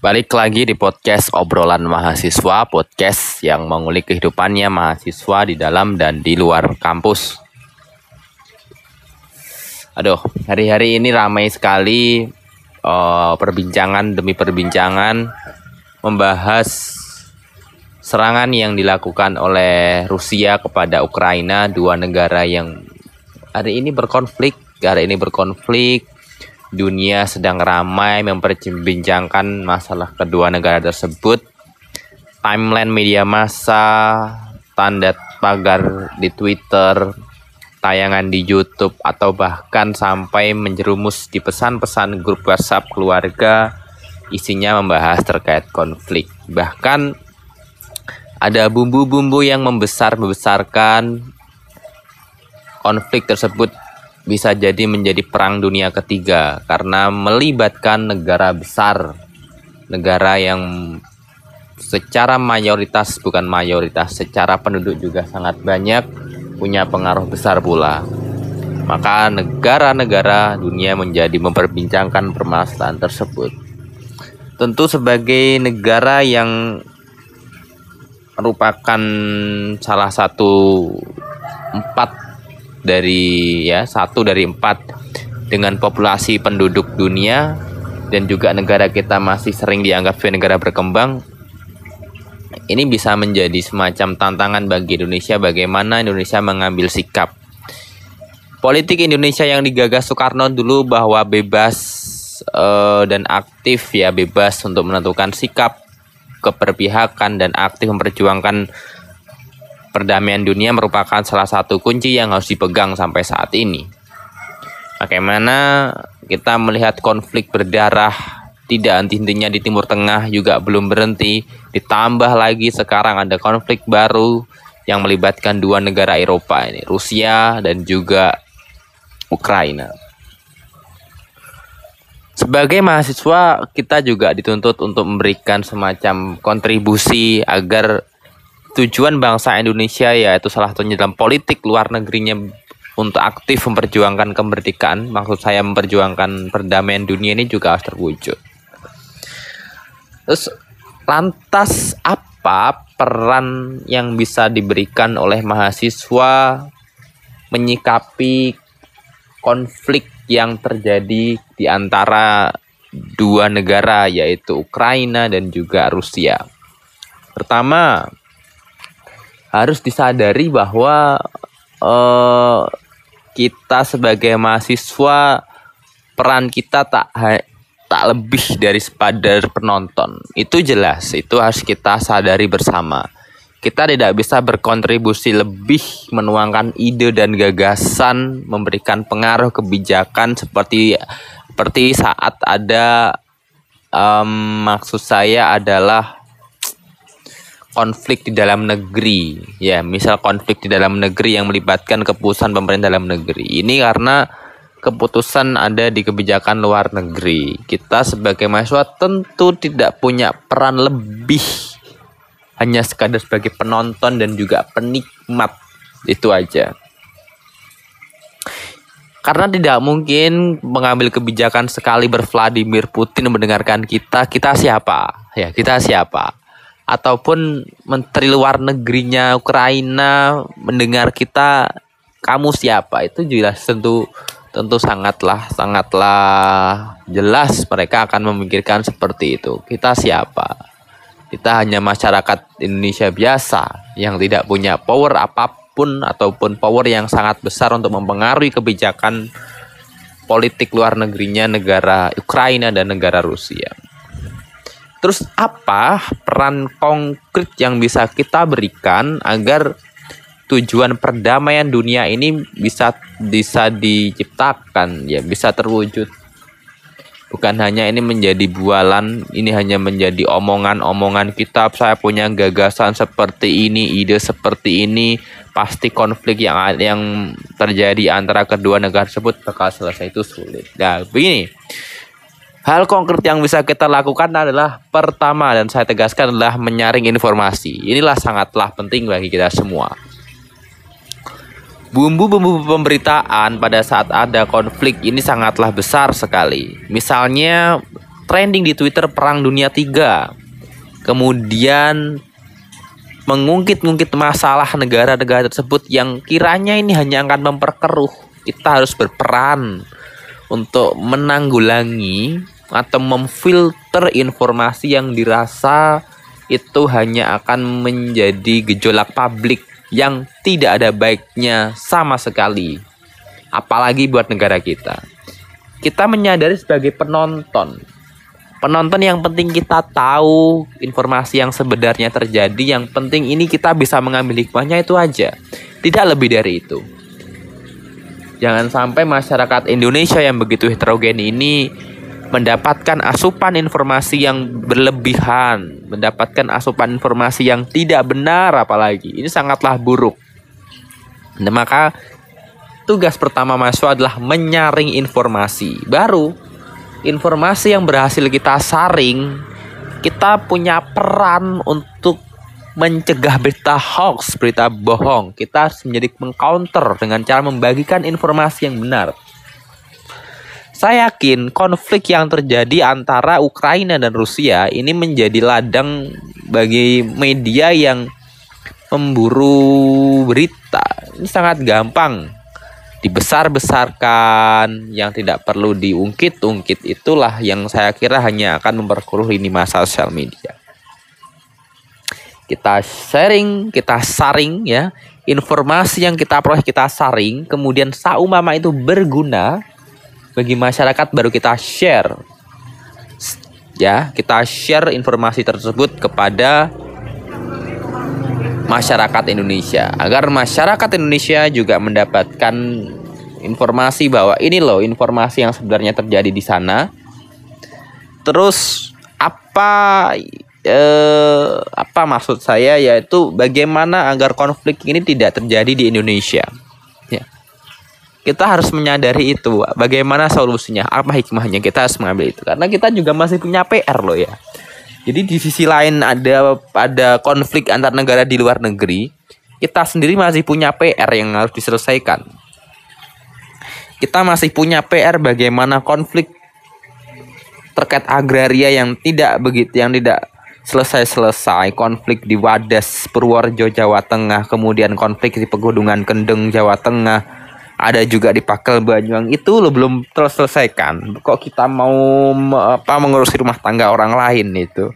Balik lagi di podcast obrolan mahasiswa, podcast yang mengulik kehidupannya mahasiswa di dalam dan di luar kampus. Aduh, hari-hari ini ramai sekali uh, perbincangan demi perbincangan membahas serangan yang dilakukan oleh Rusia kepada Ukraina, dua negara yang hari ini berkonflik, hari ini berkonflik dunia sedang ramai memperbincangkan masalah kedua negara tersebut. Timeline media massa, tanda pagar di Twitter, tayangan di YouTube, atau bahkan sampai menjerumus di pesan-pesan grup WhatsApp keluarga isinya membahas terkait konflik. Bahkan ada bumbu-bumbu yang membesar-besarkan konflik tersebut bisa jadi menjadi perang dunia ketiga karena melibatkan negara besar, negara yang secara mayoritas bukan mayoritas, secara penduduk juga sangat banyak, punya pengaruh besar pula. Maka negara-negara dunia menjadi memperbincangkan permasalahan tersebut. Tentu sebagai negara yang merupakan salah satu empat dari ya satu dari empat dengan populasi penduduk dunia dan juga negara kita masih sering dianggap sebagai negara berkembang ini bisa menjadi semacam tantangan bagi Indonesia bagaimana Indonesia mengambil sikap. Politik Indonesia yang digagas Soekarno dulu bahwa bebas uh, dan aktif ya bebas untuk menentukan sikap keperpihakan dan aktif memperjuangkan perdamaian dunia merupakan salah satu kunci yang harus dipegang sampai saat ini. Bagaimana kita melihat konflik berdarah tidak henti-hentinya di Timur Tengah juga belum berhenti. Ditambah lagi sekarang ada konflik baru yang melibatkan dua negara Eropa ini, Rusia dan juga Ukraina. Sebagai mahasiswa, kita juga dituntut untuk memberikan semacam kontribusi agar tujuan bangsa Indonesia yaitu salah satunya dalam politik luar negerinya untuk aktif memperjuangkan kemerdekaan, maksud saya memperjuangkan perdamaian dunia ini juga harus terwujud. Terus lantas apa peran yang bisa diberikan oleh mahasiswa menyikapi konflik yang terjadi di antara dua negara yaitu Ukraina dan juga Rusia. Pertama, harus disadari bahwa uh, kita sebagai mahasiswa peran kita tak tak lebih dari sepadar penonton. Itu jelas, itu harus kita sadari bersama. Kita tidak bisa berkontribusi lebih menuangkan ide dan gagasan, memberikan pengaruh kebijakan seperti seperti saat ada um, maksud saya adalah konflik di dalam negeri. Ya misal konflik di dalam negeri yang melibatkan keputusan pemerintah dalam negeri. Ini karena keputusan ada di kebijakan luar negeri. Kita sebagai mahasiswa tentu tidak punya peran lebih. Hanya sekadar sebagai penonton dan juga penikmat. Itu aja. Karena tidak mungkin mengambil kebijakan sekali bervladimir Putin mendengarkan kita kita siapa? Ya kita siapa ataupun menteri luar negerinya Ukraina mendengar kita kamu siapa? Itu jelas tentu tentu sangatlah sangatlah jelas mereka akan memikirkan seperti itu. Kita siapa? Kita hanya masyarakat Indonesia biasa yang tidak punya power apa pun ataupun power yang sangat besar untuk mempengaruhi kebijakan politik luar negerinya negara Ukraina dan negara Rusia. Terus apa peran konkret yang bisa kita berikan agar tujuan perdamaian dunia ini bisa bisa diciptakan? Ya bisa terwujud. Bukan hanya ini menjadi bualan ini hanya menjadi omongan-omongan kita saya punya gagasan seperti ini ide seperti ini. Pasti konflik yang yang terjadi antara kedua negara tersebut bakal selesai itu sulit. Nah begini Hal konkret yang bisa kita lakukan adalah pertama dan saya tegaskan adalah menyaring informasi. Inilah sangatlah penting bagi kita semua. Bumbu-bumbu pemberitaan pada saat ada konflik ini sangatlah besar sekali. Misalnya trending di Twitter perang dunia 3. Kemudian mengungkit-ungkit masalah negara-negara tersebut yang kiranya ini hanya akan memperkeruh. Kita harus berperan untuk menanggulangi atau memfilter informasi yang dirasa itu hanya akan menjadi gejolak publik yang tidak ada baiknya sama sekali. Apalagi buat negara kita. Kita menyadari sebagai penonton. Penonton yang penting kita tahu informasi yang sebenarnya terjadi. Yang penting ini kita bisa mengambil hikmahnya itu aja. Tidak lebih dari itu. Jangan sampai masyarakat Indonesia yang begitu heterogen ini mendapatkan asupan informasi yang berlebihan, mendapatkan asupan informasi yang tidak benar apalagi. Ini sangatlah buruk. Nah, maka tugas pertama mahasiswa adalah menyaring informasi. Baru informasi yang berhasil kita saring, kita punya peran untuk mencegah berita hoax, berita bohong. Kita harus menjadi mengcounter dengan cara membagikan informasi yang benar. Saya yakin konflik yang terjadi antara Ukraina dan Rusia ini menjadi ladang bagi media yang memburu berita. Ini sangat gampang dibesar-besarkan yang tidak perlu diungkit-ungkit itulah yang saya kira hanya akan memperkeruh ini masa sosial media. Kita sharing, kita saring ya, informasi yang kita peroleh kita saring, kemudian saumama itu berguna bagi masyarakat baru kita share. Ya kita share informasi tersebut kepada masyarakat Indonesia. Agar masyarakat Indonesia juga mendapatkan informasi bahwa ini loh informasi yang sebenarnya terjadi di sana. Terus apa eh, apa maksud saya yaitu bagaimana agar konflik ini tidak terjadi di Indonesia. Kita harus menyadari itu bagaimana solusinya apa hikmahnya kita harus mengambil itu. Karena kita juga masih punya PR loh ya. Jadi di sisi lain ada ada konflik antar negara di luar negeri kita sendiri masih punya PR yang harus diselesaikan. Kita masih punya PR bagaimana konflik terkait agraria yang tidak begitu yang tidak selesai-selesai konflik di Wadas Purworejo Jawa Tengah kemudian konflik di Pegunungan Kendeng Jawa Tengah ada juga di Pakel Banyuang itu lo belum terselesaikan. Kok kita mau apa mengurusi rumah tangga orang lain itu?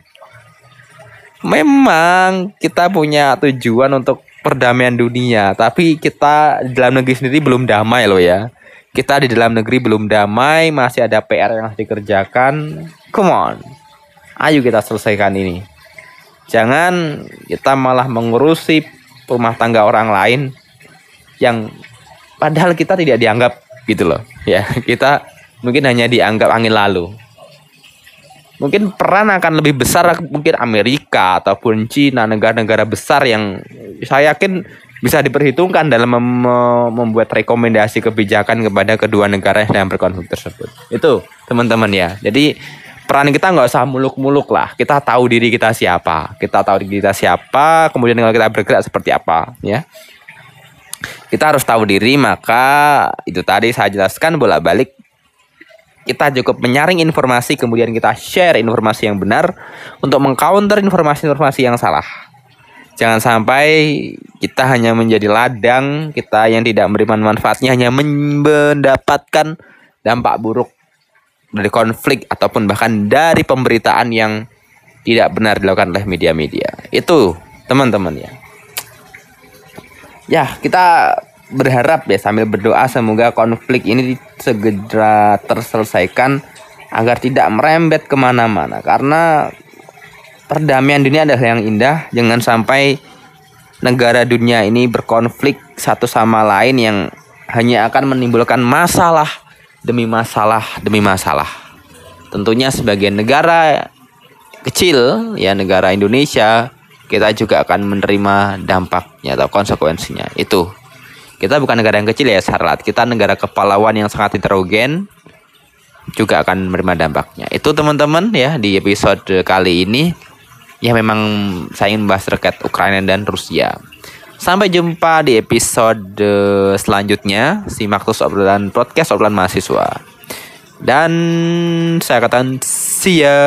Memang kita punya tujuan untuk perdamaian dunia tapi kita di dalam negeri sendiri belum damai loh ya. Kita di dalam negeri belum damai masih ada PR yang harus dikerjakan. Come on ayo kita selesaikan ini. Jangan kita malah mengurusi rumah tangga orang lain yang padahal kita tidak dianggap gitu loh ya. Kita mungkin hanya dianggap angin lalu. Mungkin peran akan lebih besar mungkin Amerika ataupun Cina negara-negara besar yang saya yakin bisa diperhitungkan dalam mem membuat rekomendasi kebijakan kepada kedua negara yang berkonflik tersebut. Itu teman-teman ya. Jadi peran kita nggak usah muluk-muluk lah. Kita tahu diri kita siapa. Kita tahu diri kita siapa kemudian kalau kita bergerak seperti apa ya. Kita harus tahu diri maka itu tadi saya jelaskan bolak-balik. Kita cukup menyaring informasi kemudian kita share informasi yang benar untuk mengcounter informasi-informasi yang salah. Jangan sampai kita hanya menjadi ladang, kita yang tidak menerima manfaatnya hanya mendapatkan dampak buruk dari konflik ataupun bahkan dari pemberitaan yang tidak benar dilakukan oleh media-media. Itu teman-teman ya. Ya kita berharap ya sambil berdoa semoga konflik ini segera terselesaikan agar tidak merembet ke mana-mana. Karena perdamaian dunia adalah yang indah. Jangan sampai negara dunia ini berkonflik satu sama lain yang hanya akan menimbulkan masalah demi masalah demi masalah tentunya sebagai negara kecil ya negara Indonesia kita juga akan menerima dampaknya atau konsekuensinya. Itu. Kita bukan negara yang kecil ya, Sarlat. Kita negara kepulauan yang sangat heterogen juga akan menerima dampaknya. Itu teman-teman ya di episode kali ini ya memang saya ingin membahas terkait Ukraina dan Rusia. Sampai jumpa di episode selanjutnya. Simak terus obrolan podcast obrolan mahasiswa. Dan saya katakan see ya.